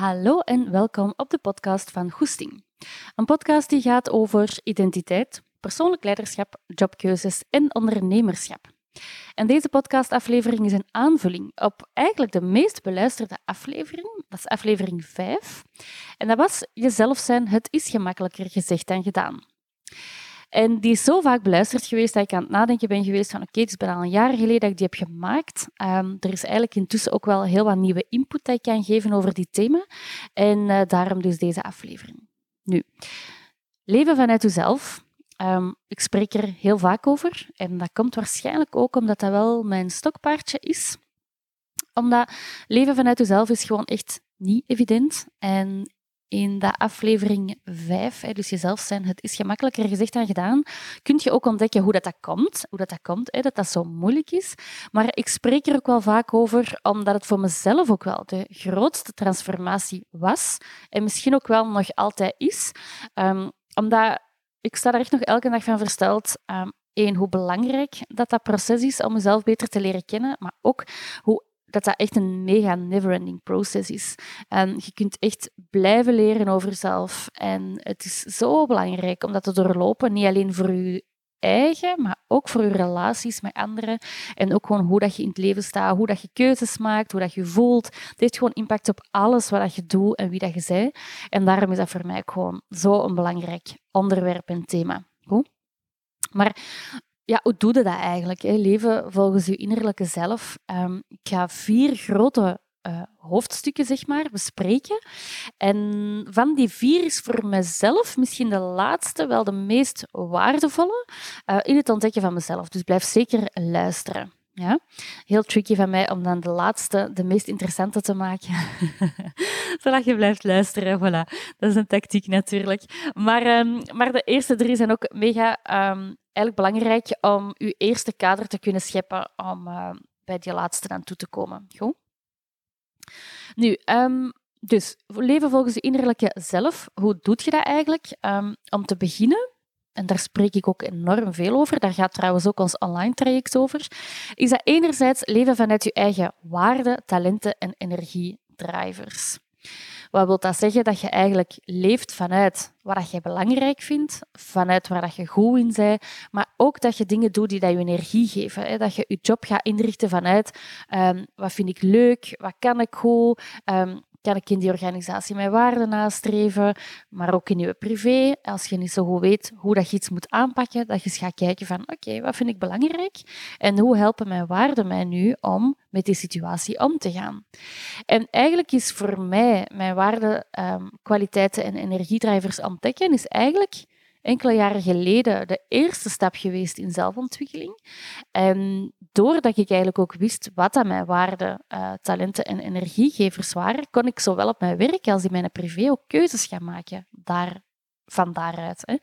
Hallo en welkom op de podcast van Goesting. Een podcast die gaat over identiteit, persoonlijk leiderschap, jobkeuzes en ondernemerschap. En deze podcastaflevering is een aanvulling op eigenlijk de meest beluisterde aflevering. Dat is aflevering 5. En dat was Jezelf zijn, het is gemakkelijker gezegd dan gedaan. En die is zo vaak beluisterd geweest dat ik aan het nadenken ben geweest van oké, het is bijna al een jaar geleden dat ik die heb gemaakt. Um, er is eigenlijk intussen ook wel heel wat nieuwe input dat ik kan geven over die thema. En uh, daarom dus deze aflevering. Nu, leven vanuit uzelf. Um, ik spreek er heel vaak over. En dat komt waarschijnlijk ook omdat dat wel mijn stokpaardje is. Omdat leven vanuit uzelf is gewoon echt niet evident. En in de aflevering 5, dus jezelf zijn, het is gemakkelijker gezegd dan gedaan, kun je ook ontdekken hoe dat, dat komt, hoe dat, dat komt, dat dat zo moeilijk is. Maar ik spreek er ook wel vaak over, omdat het voor mezelf ook wel de grootste transformatie was en misschien ook wel nog altijd is. Um, omdat ik sta er echt nog elke dag van versteld. Um, één, hoe belangrijk dat dat proces is om mezelf beter te leren kennen, maar ook hoe dat dat echt een mega never-ending process is. En je kunt echt blijven leren over jezelf. En het is zo belangrijk om dat te doorlopen, niet alleen voor je eigen, maar ook voor je relaties met anderen. En ook gewoon hoe dat je in het leven staat, hoe dat je keuzes maakt, hoe dat je voelt. Het heeft gewoon impact op alles wat je doet en wie dat je bent. En daarom is dat voor mij gewoon zo een belangrijk onderwerp en thema. Goed? Maar ja, hoe doe je dat eigenlijk? Hè? Leven volgens je innerlijke zelf. Um, ik ga vier grote uh, hoofdstukken zeg maar, bespreken. En van die vier is voor mezelf misschien de laatste wel de meest waardevolle uh, in het ontdekken van mezelf. Dus blijf zeker luisteren. Ja? Heel tricky van mij om dan de laatste, de meest interessante te maken. Zodat je blijft luisteren. Voilà. Dat is een tactiek natuurlijk. Maar, um, maar de eerste drie zijn ook mega um, eigenlijk belangrijk om je eerste kader te kunnen scheppen om uh, bij die laatste aan toe te komen. Goed? Nu, um, dus leven volgens je innerlijke zelf. Hoe doe je dat eigenlijk? om te beginnen en daar spreek ik ook enorm veel over, daar gaat trouwens ook ons online traject over, is dat enerzijds leven vanuit je eigen waarden, talenten en energiedrivers. Wat wil dat zeggen? Dat je eigenlijk leeft vanuit wat je belangrijk vindt, vanuit waar je goed in bent, maar ook dat je dingen doet die dat je energie geven. Dat je je job gaat inrichten vanuit um, wat vind ik leuk, wat kan ik goed, um, kan ik in die organisatie mijn waarden nastreven, maar ook in je privé. Als je niet zo goed weet hoe dat je iets moet aanpakken, dat je eens gaat kijken van oké, wat vind ik belangrijk en hoe helpen mijn waarden mij nu om met die situatie om te gaan. En eigenlijk is voor mij mijn waarden, um, kwaliteiten en energiedrijvers ontdekken, is eigenlijk enkele jaren geleden de eerste stap geweest in zelfontwikkeling. En doordat ik eigenlijk ook wist wat dat mijn waarden, uh, talenten en energiegevers waren, kon ik zowel op mijn werk als in mijn privé ook keuzes gaan maken daar, van daaruit. Hè.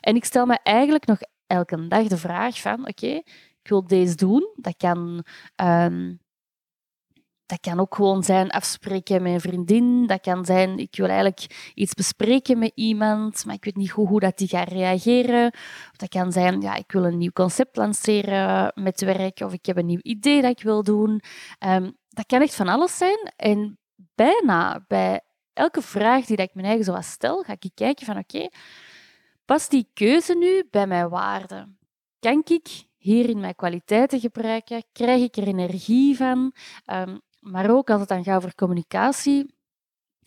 En ik stel me eigenlijk nog elke dag de vraag van, oké, ik wil deze doen. Dat kan um, dat kan ook gewoon zijn afspreken met een vriendin. Dat kan zijn, ik wil eigenlijk iets bespreken met iemand, maar ik weet niet hoe, hoe dat die gaat reageren. Of dat kan zijn, ja, ik wil een nieuw concept lanceren met werk, of ik heb een nieuw idee dat ik wil doen. Um, dat kan echt van alles zijn. En bijna bij elke vraag die dat ik mijn eigen zo stel, ga ik kijken van oké, past die keuze nu bij mijn waarden? Kan ik hierin mijn kwaliteiten gebruiken? Krijg ik er energie van? Um, maar ook als het dan gaat over communicatie,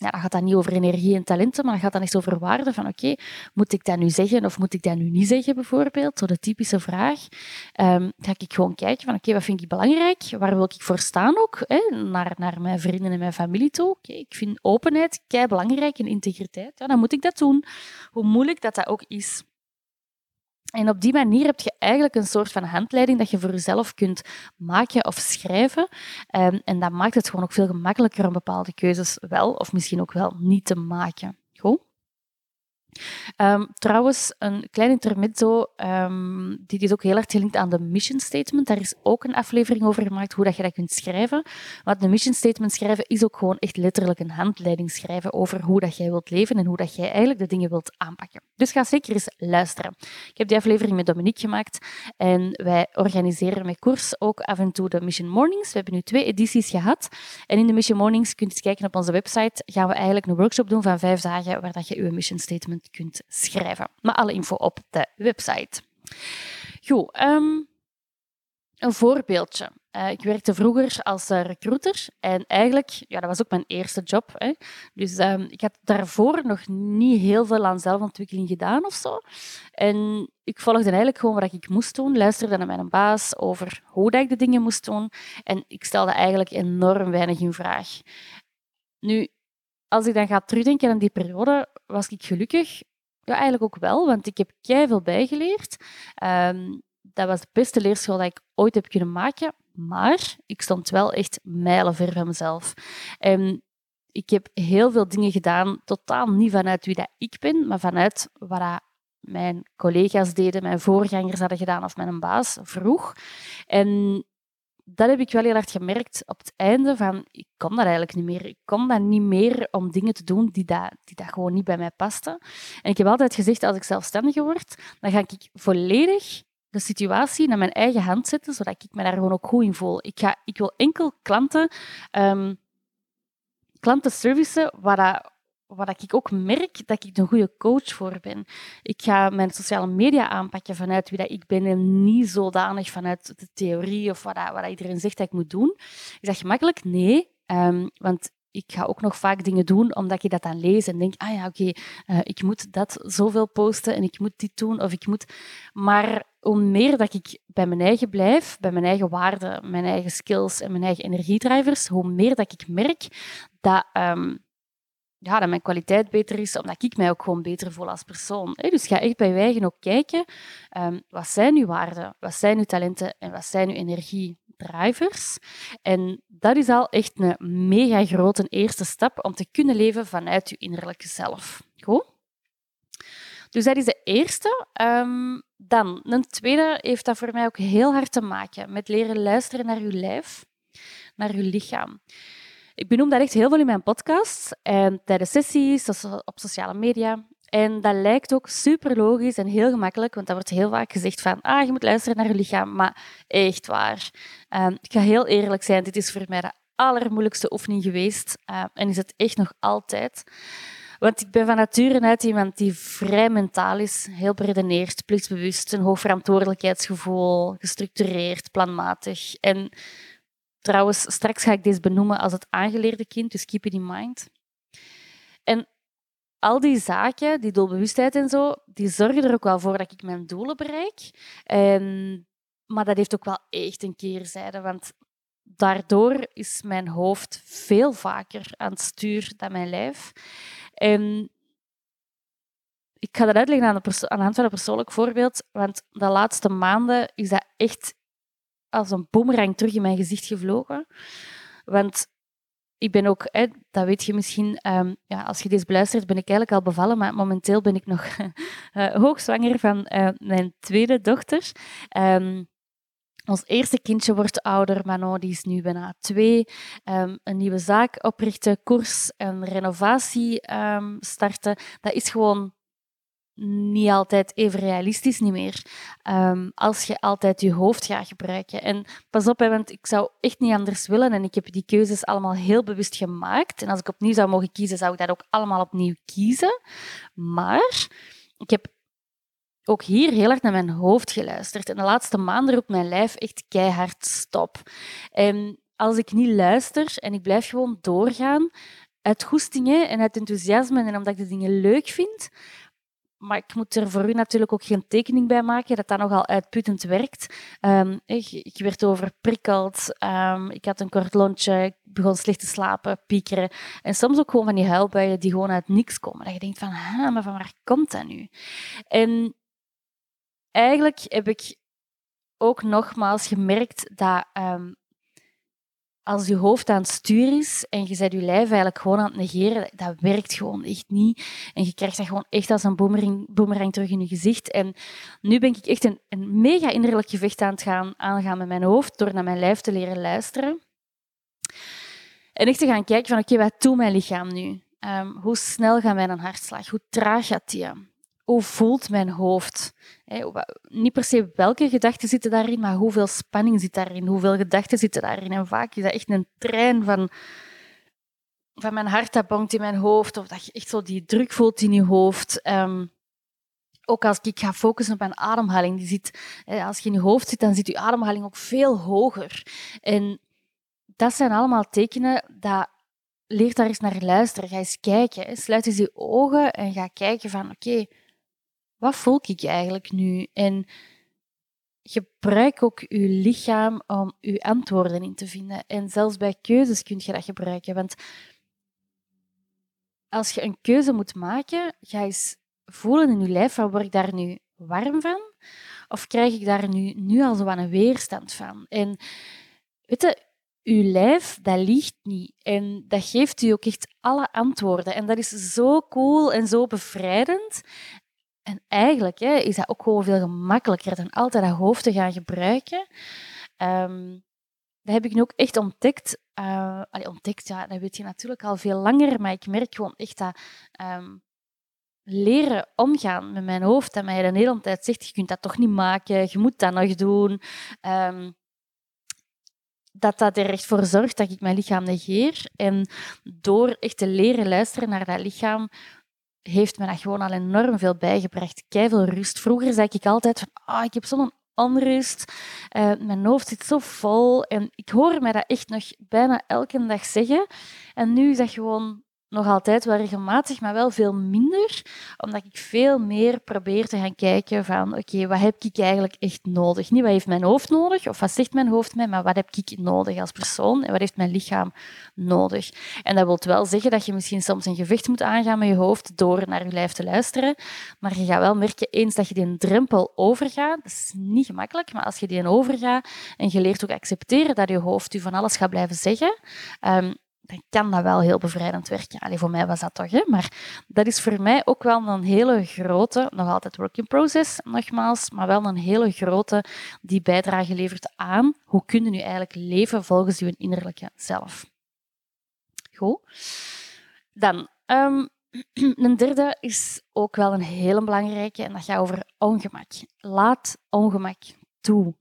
dan gaat dat niet over energie en talenten, maar dan gaat dat echt over waarde. Van oké, moet ik dat nu zeggen of moet ik dat nu niet zeggen, bijvoorbeeld? Zo de typische vraag. Um, ga ik gewoon kijken van oké, wat vind ik belangrijk? Waar wil ik voor staan ook? Hè? Naar, naar mijn vrienden en mijn familie toe. Ik vind openheid kei belangrijk en integriteit. Ja, dan moet ik dat doen. Hoe moeilijk dat dat ook is. En op die manier heb je eigenlijk een soort van handleiding dat je voor jezelf kunt maken of schrijven. Um, en dat maakt het gewoon ook veel gemakkelijker om bepaalde keuzes wel of misschien ook wel niet te maken. Um, trouwens, een klein intermezzo, um, dit is ook heel erg gelinkt aan de mission statement. Daar is ook een aflevering over gemaakt, hoe dat je dat kunt schrijven. Want de mission statement schrijven is ook gewoon echt letterlijk een handleiding schrijven over hoe dat jij wilt leven en hoe dat jij eigenlijk de dingen wilt aanpakken. Dus ga zeker eens luisteren. Ik heb die aflevering met Dominique gemaakt en wij organiseren met koers ook af en toe de Mission Mornings. We hebben nu twee edities gehad. En in de Mission Mornings, kunt je kijken op onze website, gaan we eigenlijk een workshop doen van vijf dagen waar dat je je mission statement kunt schrijven. Maar alle info op de website. Goed, um, een voorbeeldje. Uh, ik werkte vroeger als uh, recruiter en eigenlijk, ja, dat was ook mijn eerste job. Hè. Dus um, ik had daarvoor nog niet heel veel aan zelfontwikkeling gedaan of zo. En ik volgde eigenlijk gewoon wat ik moest doen, luisterde naar mijn baas over hoe dat ik de dingen moest doen en ik stelde eigenlijk enorm weinig in vraag. Nu, als ik dan ga terugdenken aan die periode, was ik gelukkig. Ja, eigenlijk ook wel, want ik heb veel bijgeleerd. Um, dat was de beste leerschool dat ik ooit heb kunnen maken. Maar ik stond wel echt mijlenver van mezelf. En ik heb heel veel dingen gedaan, totaal niet vanuit wie dat ik ben, maar vanuit wat mijn collega's deden, mijn voorgangers hadden gedaan of mijn baas vroeg. En dat heb ik wel heel hard gemerkt op het einde van, ik kon dat eigenlijk niet meer. Ik kon dat niet meer om dingen te doen die dat, die dat gewoon niet bij mij pasten. En ik heb altijd gezegd, als ik zelfstandige word, dan ga ik volledig de situatie naar mijn eigen hand zetten, zodat ik me daar gewoon ook goed in voel. Ik, ga, ik wil enkel klanten, um, klanten servicen waar, dat, wat ik ook merk dat ik een goede coach voor ben. Ik ga mijn sociale media aanpakken vanuit wie dat ik ben en niet zodanig vanuit de theorie of wat, dat, iedereen zegt dat ik moet doen. Is dat gemakkelijk? Nee. Um, want ik ga ook nog vaak dingen doen omdat ik dat dan lees en denk, ah ja, oké, uh, ik moet dat zoveel posten en ik moet dit doen of ik moet... Maar hoe meer dat ik bij mijn eigen blijf, bij mijn eigen waarden, mijn eigen skills en mijn eigen energiedrivers, hoe meer dat ik merk dat um, ja, dat mijn kwaliteit beter is, omdat ik mij ook gewoon beter voel als persoon. Dus ga echt bij je ook kijken, um, wat zijn uw waarden, wat zijn uw talenten en wat zijn uw energiedrivers. En dat is al echt een mega grote eerste stap om te kunnen leven vanuit je innerlijke zelf. Goed? Dus dat is de eerste. Um, dan, een tweede heeft dat voor mij ook heel hard te maken met leren luisteren naar je lijf, naar je lichaam. Ik benoem dat echt heel veel in mijn podcast en tijdens sessies, op sociale media. En dat lijkt ook super logisch en heel gemakkelijk, want dat wordt heel vaak gezegd van ah, je moet luisteren naar je lichaam, maar echt waar. Um, ik ga heel eerlijk zijn, dit is voor mij de allermoeilijkste oefening geweest uh, en is het echt nog altijd. Want ik ben van nature uit iemand die vrij mentaal is, heel beredeneerd, plichtsbewust, een hoog verantwoordelijkheidsgevoel, gestructureerd, planmatig. En Trouwens, straks ga ik deze benoemen als het aangeleerde kind, dus keep it in mind. En al die zaken, die doelbewustheid en zo, die zorgen er ook wel voor dat ik mijn doelen bereik. En, maar dat heeft ook wel echt een keerzijde, want daardoor is mijn hoofd veel vaker aan het stuur dan mijn lijf. En ik ga dat uitleggen aan de, aan de hand van een persoonlijk voorbeeld, want de laatste maanden is dat echt als een boemerang terug in mijn gezicht gevlogen. Want ik ben ook, hè, dat weet je misschien, um, ja, als je deze beluistert, ben ik eigenlijk al bevallen, maar momenteel ben ik nog uh, hoogzwanger van uh, mijn tweede dochter. Um, ons eerste kindje wordt ouder, Manon die is nu bijna twee. Um, een nieuwe zaak oprichten, koers en renovatie starten, dat is gewoon niet altijd even realistisch niet meer. Um, als je altijd je hoofd gaat gebruiken. En pas op, hè, want ik zou echt niet anders willen. En ik heb die keuzes allemaal heel bewust gemaakt. En als ik opnieuw zou mogen kiezen, zou ik dat ook allemaal opnieuw kiezen. Maar ik heb ook hier heel erg naar mijn hoofd geluisterd. En de laatste maanden roept mijn lijf echt keihard stop. En als ik niet luister en ik blijf gewoon doorgaan, uit goestingen en uit enthousiasme en omdat ik de dingen leuk vind, maar ik moet er voor u natuurlijk ook geen tekening bij maken dat dat nogal uitputtend werkt. Um, ik, ik, werd overprikkeld, um, ik had een kort lontje, ik begon slecht te slapen, piekeren. En soms ook gewoon van die huilbuien die gewoon uit niks komen. Dat je denkt van, maar van waar komt dat nu? En eigenlijk heb ik ook nogmaals gemerkt dat um, als je hoofd aan het stuur is en je zet je lijf eigenlijk gewoon aan het negeren, dat werkt gewoon echt niet. En je krijgt dat gewoon echt als een boemerang, boemerang terug in je gezicht. En nu ben ik echt een, een mega innerlijk gevecht aan het gaan, aangaan met mijn hoofd door naar mijn lijf te leren luisteren. En echt te gaan kijken van, oké, wat doet mijn lichaam nu? Um, hoe snel gaat mijn hartslag? Hoe traag gaat die? Hoe voelt mijn hoofd? niet per se welke gedachten zitten daarin, maar hoeveel spanning zit daarin? Hoeveel gedachten zitten daarin? En vaak is dat echt een trein van, van mijn hart dat bonkt in mijn hoofd, of dat je echt zo die druk voelt in je hoofd. Um, ook als ik ga focussen op mijn ademhaling, die zit, als je in je hoofd zit, dan zit je ademhaling ook veel hoger. En dat zijn allemaal tekenen dat leer daar eens naar luisteren. Ga eens kijken. Sluit eens je ogen en ga kijken van oké, wat voel ik eigenlijk nu? En gebruik ook je lichaam om je antwoorden in te vinden. En zelfs bij keuzes kun je dat gebruiken. Want als je een keuze moet maken, ga eens voelen in je lijf, van, word ik daar nu warm van? Of krijg ik daar nu, nu al zo een weerstand van? En weet je, uw lijf, dat liegt niet. En dat geeft u ook echt alle antwoorden. En dat is zo cool en zo bevrijdend. En eigenlijk hè, is dat ook gewoon veel gemakkelijker dan altijd dat hoofd te gaan gebruiken. Um, dat heb ik nu ook echt ontdekt. Uh, ontdekt, ja, dat weet je natuurlijk al veel langer, maar ik merk gewoon echt dat um, leren omgaan met mijn hoofd, dat mij de hele tijd zegt, je kunt dat toch niet maken, je moet dat nog doen. Um, dat dat er echt voor zorgt dat ik mijn lichaam negeer. En door echt te leren luisteren naar dat lichaam, heeft me dat gewoon al enorm veel bijgebracht. veel rust. Vroeger zei ik altijd van, ah, ik heb zo'n onrust, uh, mijn hoofd zit zo vol. En ik hoor mij dat echt nog bijna elke dag zeggen. En nu is dat gewoon nog altijd wel regelmatig, maar wel veel minder, omdat ik veel meer probeer te gaan kijken van oké, wat heb ik eigenlijk echt nodig? Niet wat heeft mijn hoofd nodig, of wat zegt mijn hoofd mij, maar wat heb ik nodig als persoon en wat heeft mijn lichaam nodig? En dat wil wel zeggen dat je misschien soms een gevecht moet aangaan met je hoofd door naar je lijf te luisteren, maar je gaat wel merken eens dat je die drempel overgaat, dat is niet gemakkelijk, maar als je die overgaat en je leert ook accepteren dat je hoofd je van alles gaat blijven zeggen, um, dan kan dat wel heel bevrijdend werken. Allee, voor mij was dat toch, hè? maar dat is voor mij ook wel een hele grote, nog altijd work in process, nogmaals, maar wel een hele grote die bijdrage levert aan hoe kun je nu eigenlijk leven volgens je innerlijke zelf. Goed. Dan, um, een derde is ook wel een hele belangrijke en dat gaat over ongemak. Laat ongemak toe.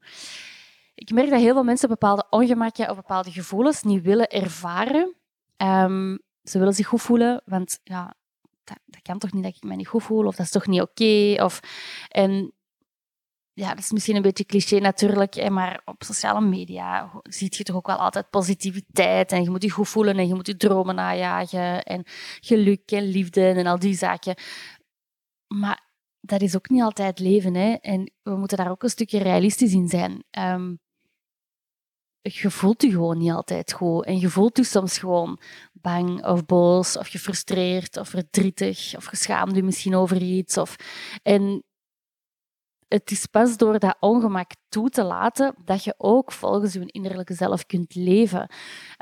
Ik merk dat heel veel mensen bepaalde ongemakken of bepaalde gevoelens niet willen ervaren. Um, ze willen zich goed voelen, want ja, dat, kan toch niet dat ik me niet goed voel, of dat is toch niet oké. of en ja, dat is misschien een beetje cliché natuurlijk, maar op sociale media zie je toch ook wel altijd positiviteit en je moet je goed voelen en je moet je dromen najagen en geluk en liefde en al die zaken. Maar dat is ook niet altijd leven. Hè? En we moeten daar ook een stukje realistisch in zijn. Um, je voelt je gewoon niet altijd goed. En je voelt je soms gewoon bang of boos of gefrustreerd of verdrietig of geschaamd je misschien over iets. Of... En het is pas door dat ongemak toe te laten dat je ook volgens je innerlijke zelf kunt leven.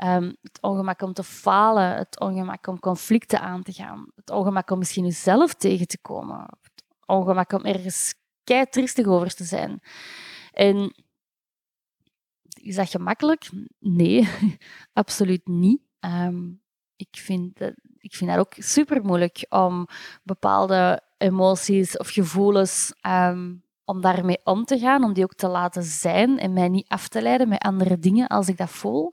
Um, het ongemak om te falen, het ongemak om conflicten aan te gaan, het ongemak om misschien jezelf tegen te komen, het ongemak om ergens kei over te zijn. En is dat gemakkelijk? Nee, absoluut niet. Ehm, ik, vind dat, ik vind dat ook super moeilijk om bepaalde emoties of gevoelens um, om daarmee om te gaan, om die ook te laten zijn en mij niet af te leiden met andere dingen als ik dat voel.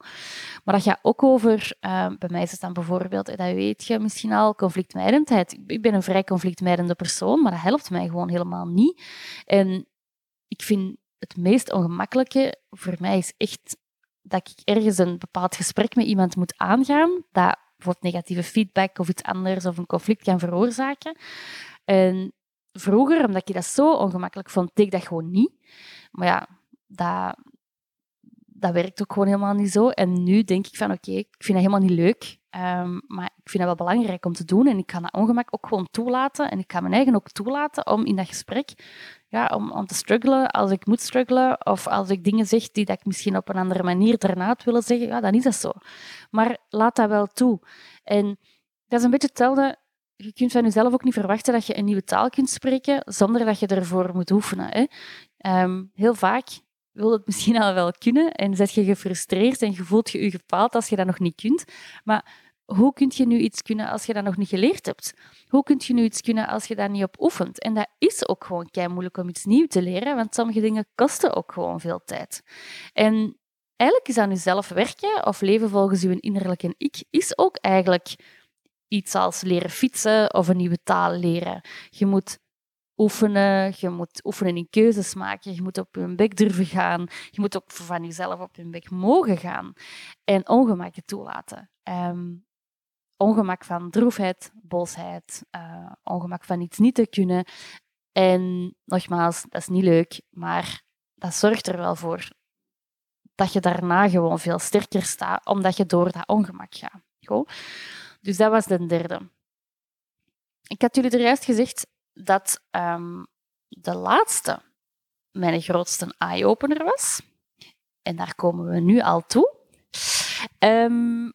Maar dat gaat ook over, ehm, bij mij is het dan bijvoorbeeld, dat weet je misschien al, conflictmijdendheid. Ik ben een vrij conflictmijdende persoon, maar dat helpt mij gewoon helemaal niet. En ik vind het meest ongemakkelijke voor mij is echt dat ik ergens een bepaald gesprek met iemand moet aangaan, dat bijvoorbeeld negatieve feedback of iets anders of een conflict kan veroorzaken. En vroeger, omdat ik dat zo ongemakkelijk vond, deed ik dat gewoon niet. Maar ja, dat, dat werkt ook gewoon helemaal niet zo. En nu denk ik van, oké, ik vind dat helemaal niet leuk. Ehm, maar ik vind dat wel belangrijk om te doen. En ik ga dat ongemak ook gewoon toelaten. En ik ga mijn eigen ook toelaten om in dat gesprek ja, om, om te struggelen als ik moet struggelen. Of als ik dingen zeg die dat ik misschien op een andere manier daarna had willen zeggen. Ja, dan is dat zo. Maar laat dat wel toe. En dat is een beetje hetzelfde. Je kunt van jezelf ook niet verwachten dat je een nieuwe taal kunt spreken zonder dat je ervoor moet oefenen. Hè. Ehm, heel vaak wil het misschien al wel kunnen en zet je gefrustreerd en je voelt je je gefaald als je dat nog niet kunt. Maar hoe kun je nu iets kunnen als je dat nog niet geleerd hebt? Hoe kun je nu iets kunnen als je daar niet op oefent? En dat is ook gewoon kei moeilijk om iets nieuws te leren, want sommige dingen kosten ook gewoon veel tijd. En eigenlijk is aan jezelf werken of leven volgens je innerlijke ik, is ook eigenlijk iets als leren fietsen of een nieuwe taal leren. Je moet oefenen, je moet oefenen in keuzes maken, je moet op je bek durven gaan, je moet ook van jezelf op je bek mogen gaan en ongemakken toelaten. Um, ongemak van droefheid, bosheid, uh, ongemak van iets niet te kunnen. En nogmaals, dat is niet leuk, maar dat zorgt er wel voor dat je daarna gewoon veel sterker staat, omdat je door dat ongemak gaat. Goed? Dus dat was de derde. Ik had jullie er juist gezegd dat um, de laatste mijn grootste eye-opener was. En daar komen we nu al toe. Um,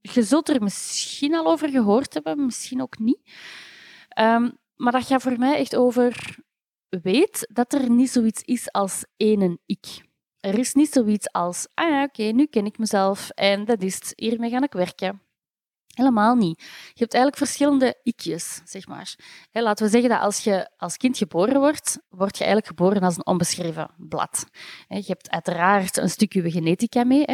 je zult er misschien al over gehoord hebben, misschien ook niet. Um, maar dat gaat voor mij echt over weet dat er niet zoiets is als één ik. Er is niet zoiets als, ah ja, oké, nu ken ik mezelf en dat is het, hiermee ga ik werken. Helemaal niet. Je hebt eigenlijk verschillende ikjes, zeg maar. laten we zeggen dat als je als kind geboren wordt, word je eigenlijk geboren als een onbeschreven blad. je hebt uiteraard een stukje genetica mee,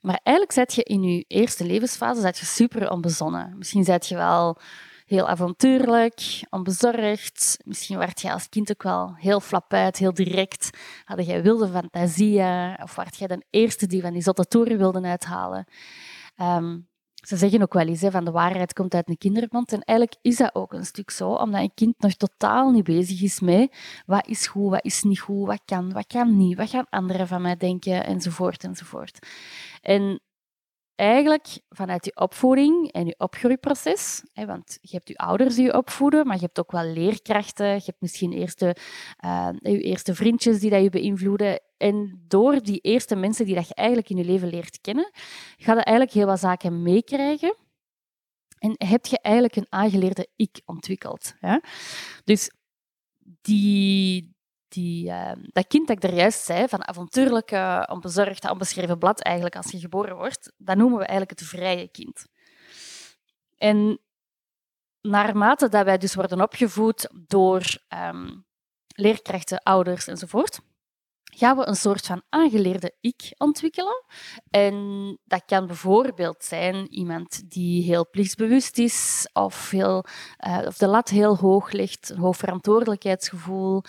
maar eigenlijk zet je in je eerste levensfase je super onbezonnen. Misschien zet je wel heel avontuurlijk, onbezorgd. Misschien werd je als kind ook wel heel flapuit, heel direct. Had jij wilde fantasieën of werd jij de eerste die van die zotte toeren wilde uithalen. Um, ze zeggen ook wel eens hè, van de waarheid komt uit een kindermond. En eigenlijk is dat ook een stuk zo, omdat een kind nog totaal niet bezig is met wat is goed, wat is niet goed, wat kan, wat kan niet, wat gaan anderen van mij denken, enzovoort, enzovoort. En eigenlijk vanuit je opvoeding en je opgroeiproces, hè, want je hebt je ouders die je opvoeden, maar je hebt ook wel leerkrachten, je hebt misschien eerste, uh, je eerste vriendjes die dat je beïnvloeden. En door die eerste mensen die dat je eigenlijk in je leven leert kennen, ga je eigenlijk heel wat zaken meekrijgen. En heb je eigenlijk een aangeleerde ik ontwikkeld. Ja? Dus die, die, uh, dat kind dat ik er juist zei, van avontuurlijk, uh, onbezorgd, onbeschreven blad eigenlijk als je geboren wordt, dat noemen we eigenlijk het vrije kind. En naarmate dat wij dus worden opgevoed door um, leerkrachten, ouders enzovoort, gaan we een soort van aangeleerde ik ontwikkelen. En dat kan bijvoorbeeld zijn iemand die heel plichtsbewust is of, heel, uh, of de lat heel hoog ligt, een hoog verantwoordelijkheidsgevoel.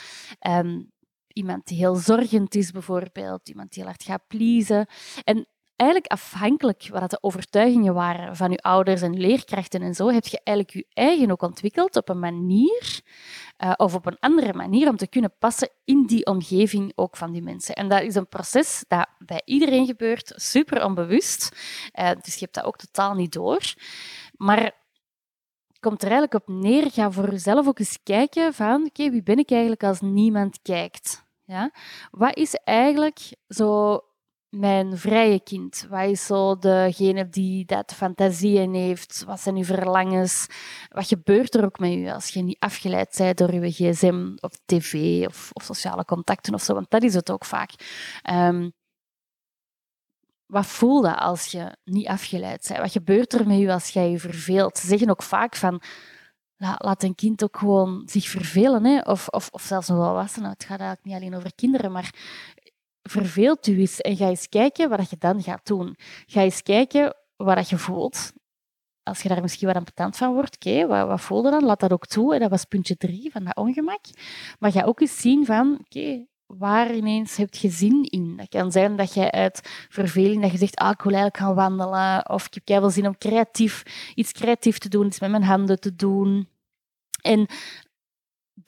Um, iemand die heel zorgend is, bijvoorbeeld. Iemand die heel hard gaat pleasen. En eigenlijk afhankelijk wat de overtuigingen waren van je ouders en leerkrachten en zo, heb je eigenlijk je eigen ook ontwikkeld op een manier uh, of op een andere manier om te kunnen passen in die omgeving ook van die mensen. En dat is een proces dat bij iedereen gebeurt, super onbewust. Uh, dus je hebt dat ook totaal niet door. Maar komt er eigenlijk op neer, ga voor jezelf ook eens kijken van, oké, wie ben ik eigenlijk als niemand kijkt? Ja? Wat is eigenlijk zo mijn vrije kind? Wat is zo degene die dat fantasieën heeft? Wat zijn uw verlangens? Wat gebeurt er ook met u als je niet afgeleid bent door uw gsm of tv of, sociale contacten of zo? Want dat is het ook vaak. Um, wat voel je als je niet afgeleid bent? Wat gebeurt er met u als jij je verveelt? Ze zeggen ook vaak van, laat een kind ook gewoon zich vervelen. Hè? Of, of, of zelfs een volwassene. Het gaat eigenlijk niet alleen over kinderen, maar verveelt u eens en ga eens kijken wat je dan gaat doen. Ga eens kijken wat je voelt. Als je daar misschien wat ambetant van wordt, oké, wat, wat voel je dan? Laat dat ook toe. En dat was puntje drie van dat ongemak. Maar ga ook eens zien van, oké, waar ineens heb je zin in? Dat kan zijn dat je uit verveling, dat je zegt, ah, ik wil eigenlijk gaan wandelen. Of ik heb wel zin om creatief, iets creatief te doen, iets met mijn handen te doen. En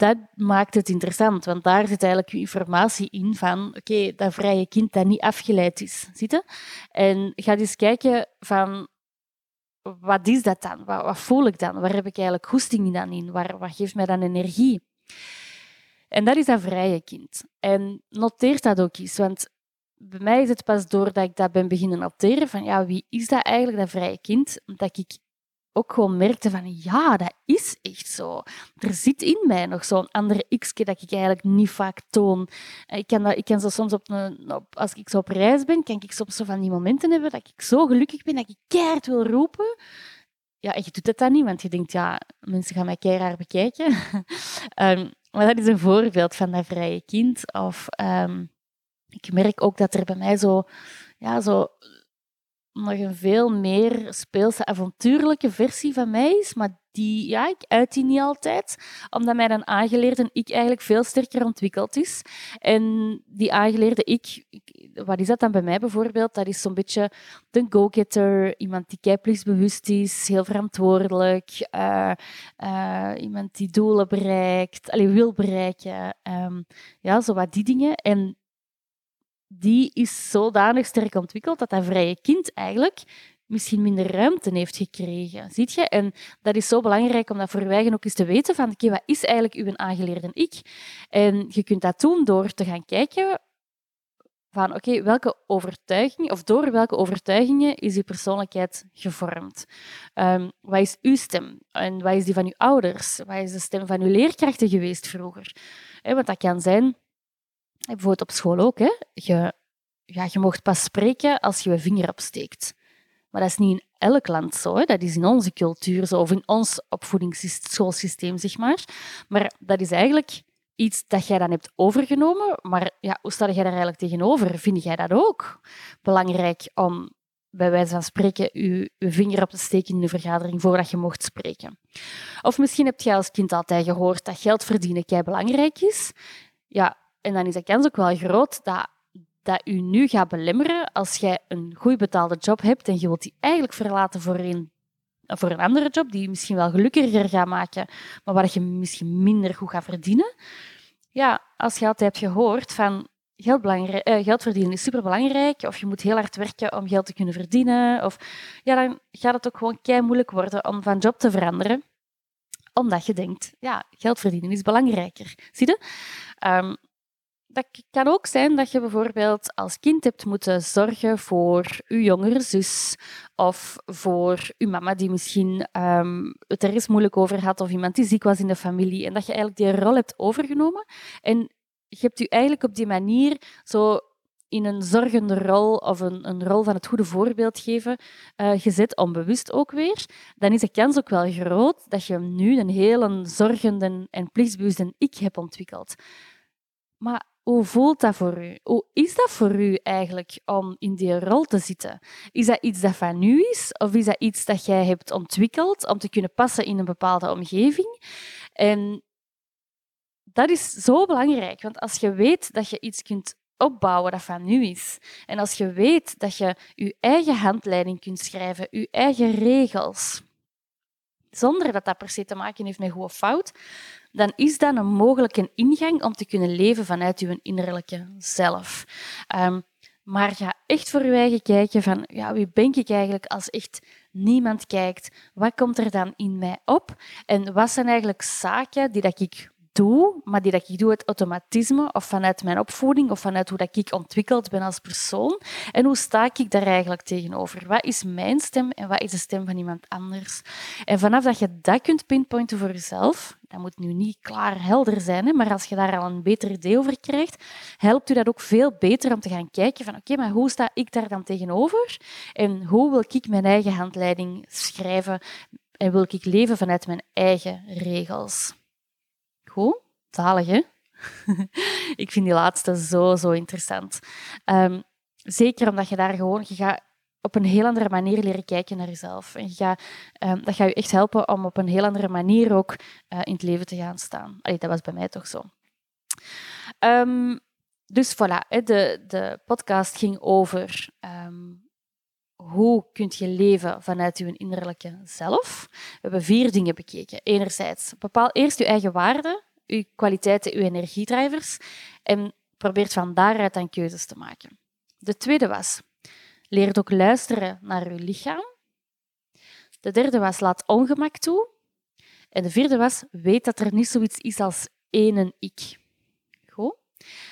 dat maakt het interessant, want daar zit eigenlijk je informatie in van, oké, dat vrije kind dat niet afgeleid is, zitten. En ga eens kijken van, wat is dat dan? Wat, wat, voel ik dan? Waar heb ik eigenlijk goesting dan in? Waar, wat geeft mij dan energie? En dat is dat vrije kind. En noteer dat ook eens, want bij mij is het pas doordat ik dat ben beginnen noteren van ja, wie is dat eigenlijk, dat vrije kind, dat ik ook gewoon merkte van ja, dat is echt zo. Er zit in mij nog zo'n andere x dat ik eigenlijk niet vaak toon. Ik kan, dat, ik kan zo soms op, een, op, als ik zo op reis ben, kan ik soms zo van die momenten hebben dat ik zo gelukkig ben dat ik keihard wil roepen. Ja, en je doet het dan niet, want je denkt, ja, mensen gaan mij keihard bekijken. um, maar dat is een voorbeeld van dat vrije kind. Of um, ik merk ook dat er bij mij zo, ja, zo nog een veel meer speelse, avontuurlijke versie van mij is. Maar die, ja, ik uit die niet altijd, omdat mijn aangeleerde ik eigenlijk veel sterker ontwikkeld is. En die aangeleerde ik, wat is dat dan bij mij bijvoorbeeld? Dat is zo'n beetje de go-getter, iemand die keiplichtsbewust is, heel verantwoordelijk, uh, uh, iemand die doelen bereikt, wil bereiken. Um, ja, zo wat die dingen. En die is zodanig sterk ontwikkeld dat dat vrije kind eigenlijk misschien minder ruimte heeft gekregen. Ziet je? En dat is zo belangrijk om dat voor wij ook eens te weten van oké, wat is eigenlijk uw aangeleerde ik? En je kunt dat doen door te gaan kijken van oké, welke overtuiging of door welke overtuigingen is uw persoonlijkheid gevormd? Um, wat is uw stem? En wat is die van uw ouders? Wat is de stem van uw leerkrachten geweest vroeger? want dat kan zijn bijvoorbeeld op school ook, hè, je, ja, je mocht pas spreken als je je vinger opsteekt. Maar dat is niet in elk land zo. Dat is in onze cultuur zo, of in ons opvoedingsschoolsysteem, zeg maar. Maar dat is eigenlijk iets dat jij dan hebt overgenomen. Maar ja, hoe sta jij daar eigenlijk tegenover? Vind jij dat ook belangrijk om bij wijze van spreken je, je vinger op te steken in de vergadering voordat je mocht spreken? Of misschien heb je als kind altijd gehoord dat geld verdienen kei belangrijk is. Ja, en dan is de kans ook wel groot dat dat u nu gaat belemmeren als jij een goed betaalde job hebt en je wilt die eigenlijk verlaten voor een, voor een andere job die je misschien wel gelukkiger gaat maken, maar waar je misschien minder goed gaat verdienen. Ja, als je altijd hebt gehoord van geld, eh, geld verdienen is superbelangrijk, of je moet heel hard werken om geld te kunnen verdienen, of, ja, dan gaat het ook gewoon kei moeilijk worden om van job te veranderen omdat je denkt, ja, geld verdienen is belangrijker. Zie je? Um, dat kan ook zijn dat je bijvoorbeeld als kind hebt moeten zorgen voor je jongere zus of voor je mama die misschien um, het er eens moeilijk over had of iemand die ziek was in de familie en dat je eigenlijk die rol hebt overgenomen en je hebt je eigenlijk op die manier zo in een zorgende rol of een, een rol van het goede voorbeeld geven uh, gezet, onbewust ook weer, dan is de kans ook wel groot dat je nu een heel zorgende en plichtsbewuste ik hebt ontwikkeld. Maar hoe voelt dat voor u? Hoe is dat voor u eigenlijk om in die rol te zitten? Is dat iets dat van u is of is dat iets dat jij hebt ontwikkeld om te kunnen passen in een bepaalde omgeving? En dat is zo belangrijk, want als je weet dat je iets kunt opbouwen dat van nu is, en als je weet dat je je eigen handleiding kunt schrijven, je eigen regels, zonder dat dat per se te maken heeft met goed of fout, dan is dat een mogelijke ingang om te kunnen leven vanuit je innerlijke zelf. Um, maar ga echt voor je eigen kijken van ja, wie ben ik eigenlijk als echt niemand kijkt? Wat komt er dan in mij op? En wat zijn eigenlijk zaken die dat ik doe, maar die dat ik doe uit automatisme of vanuit mijn opvoeding of vanuit hoe dat ik ontwikkeld ben als persoon. En hoe sta ik daar eigenlijk tegenover? Wat is mijn stem en wat is de stem van iemand anders? En vanaf dat je dat kunt pinpointen voor jezelf, dat moet nu niet klaar helder zijn, hè, maar als je daar al een beter idee over krijgt, helpt u dat ook veel beter om te gaan kijken van oké, maar hoe sta ik daar dan tegenover? En hoe wil ik mijn eigen handleiding schrijven? En wil ik leven vanuit mijn eigen regels? Goed, zalig hè? ik vind die laatste zo, zo interessant. Um, zeker omdat je daar gewoon, je gaat op een heel andere manier leren kijken naar jezelf. En gaat, um, dat gaat je echt helpen om op een heel andere manier ook uh, in het leven te gaan staan. Dat was bij mij toch zo. Um, dus voilà, de, de podcast ging over hoe kun je leven vanuit je innerlijke zelf. We hebben vier dingen bekeken. Enerzijds, bepaal eerst je eigen waarden, uw kwaliteiten, uw energiedrijvers en probeert van daaruit dan keuzes te maken. De tweede was, leer ook luisteren naar uw lichaam. De derde was, laat ongemak toe. En de vierde was, weet dat er niet zoiets is als één ik.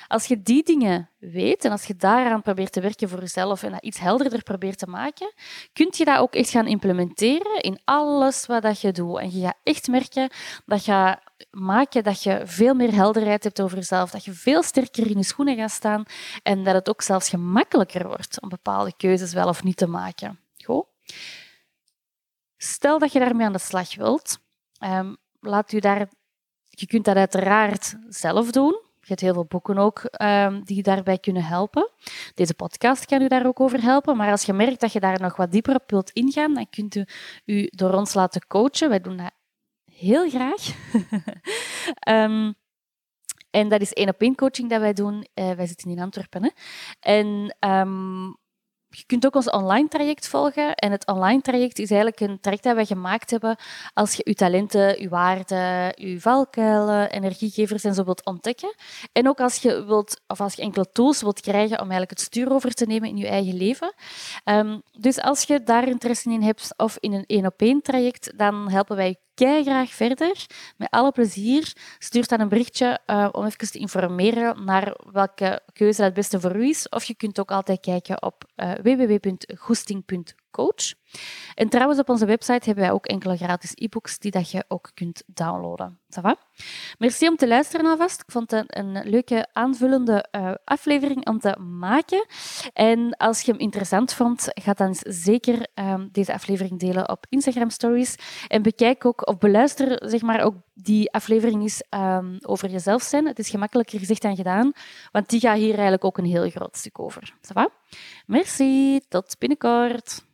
Als je die dingen weet en als je daaraan probeert te werken voor jezelf en dat iets helderder probeert te maken, kun je dat ook echt gaan implementeren in alles wat je doet. En je gaat echt merken dat je maken dat je veel meer helderheid hebt over jezelf, dat je veel sterker in je schoenen gaat staan en dat het ook zelfs gemakkelijker wordt om bepaalde keuzes wel of niet te maken. Goed? Stel dat je daarmee aan de slag wilt, um, laat u daar, je kunt dat uiteraard zelf doen. Hebt heel veel boeken ook um, die daarbij kunnen helpen. Deze podcast kan u daar ook over helpen. Maar als je merkt dat je daar nog wat dieper op wilt ingaan, dan kunt u u door ons laten coachen. Wij doen dat heel graag. um, en dat is één op één coaching dat wij doen. Uh, wij zitten in Antwerpen. En um, je kunt ook ons online traject volgen. En het online traject is eigenlijk een traject dat wij gemaakt hebben als je je talenten, je waarden, je valkuilen, energiegevers en zo wilt ontdekken. En ook als je, wilt, of als je enkele tools wilt krijgen om eigenlijk het stuur over te nemen in je eigen leven. Um, dus als je daar interesse in hebt of in een één-op-één traject, dan helpen wij graag verder. Met alle plezier. Stuur dan een berichtje uh, om even te informeren naar welke keuze het beste voor u is. Of je kunt ook altijd kijken op uh, www.goesting.coach. En trouwens, op onze website hebben wij ook enkele gratis e-books die dat je ook kunt downloaden. Ça? Merci om te luisteren alvast. Ik vond het een, leuke aanvullende uh, aflevering om te maken. En als je hem interessant vond, ga dan zeker um, deze aflevering delen op Instagram Stories. En bekijk ook of beluister zeg maar, ook die aflevering is um, over jezelf zijn. Het is gemakkelijker gezegd dan gedaan, want die gaat hier eigenlijk ook een heel groot stuk over. Ça? Merci, tot binnenkort.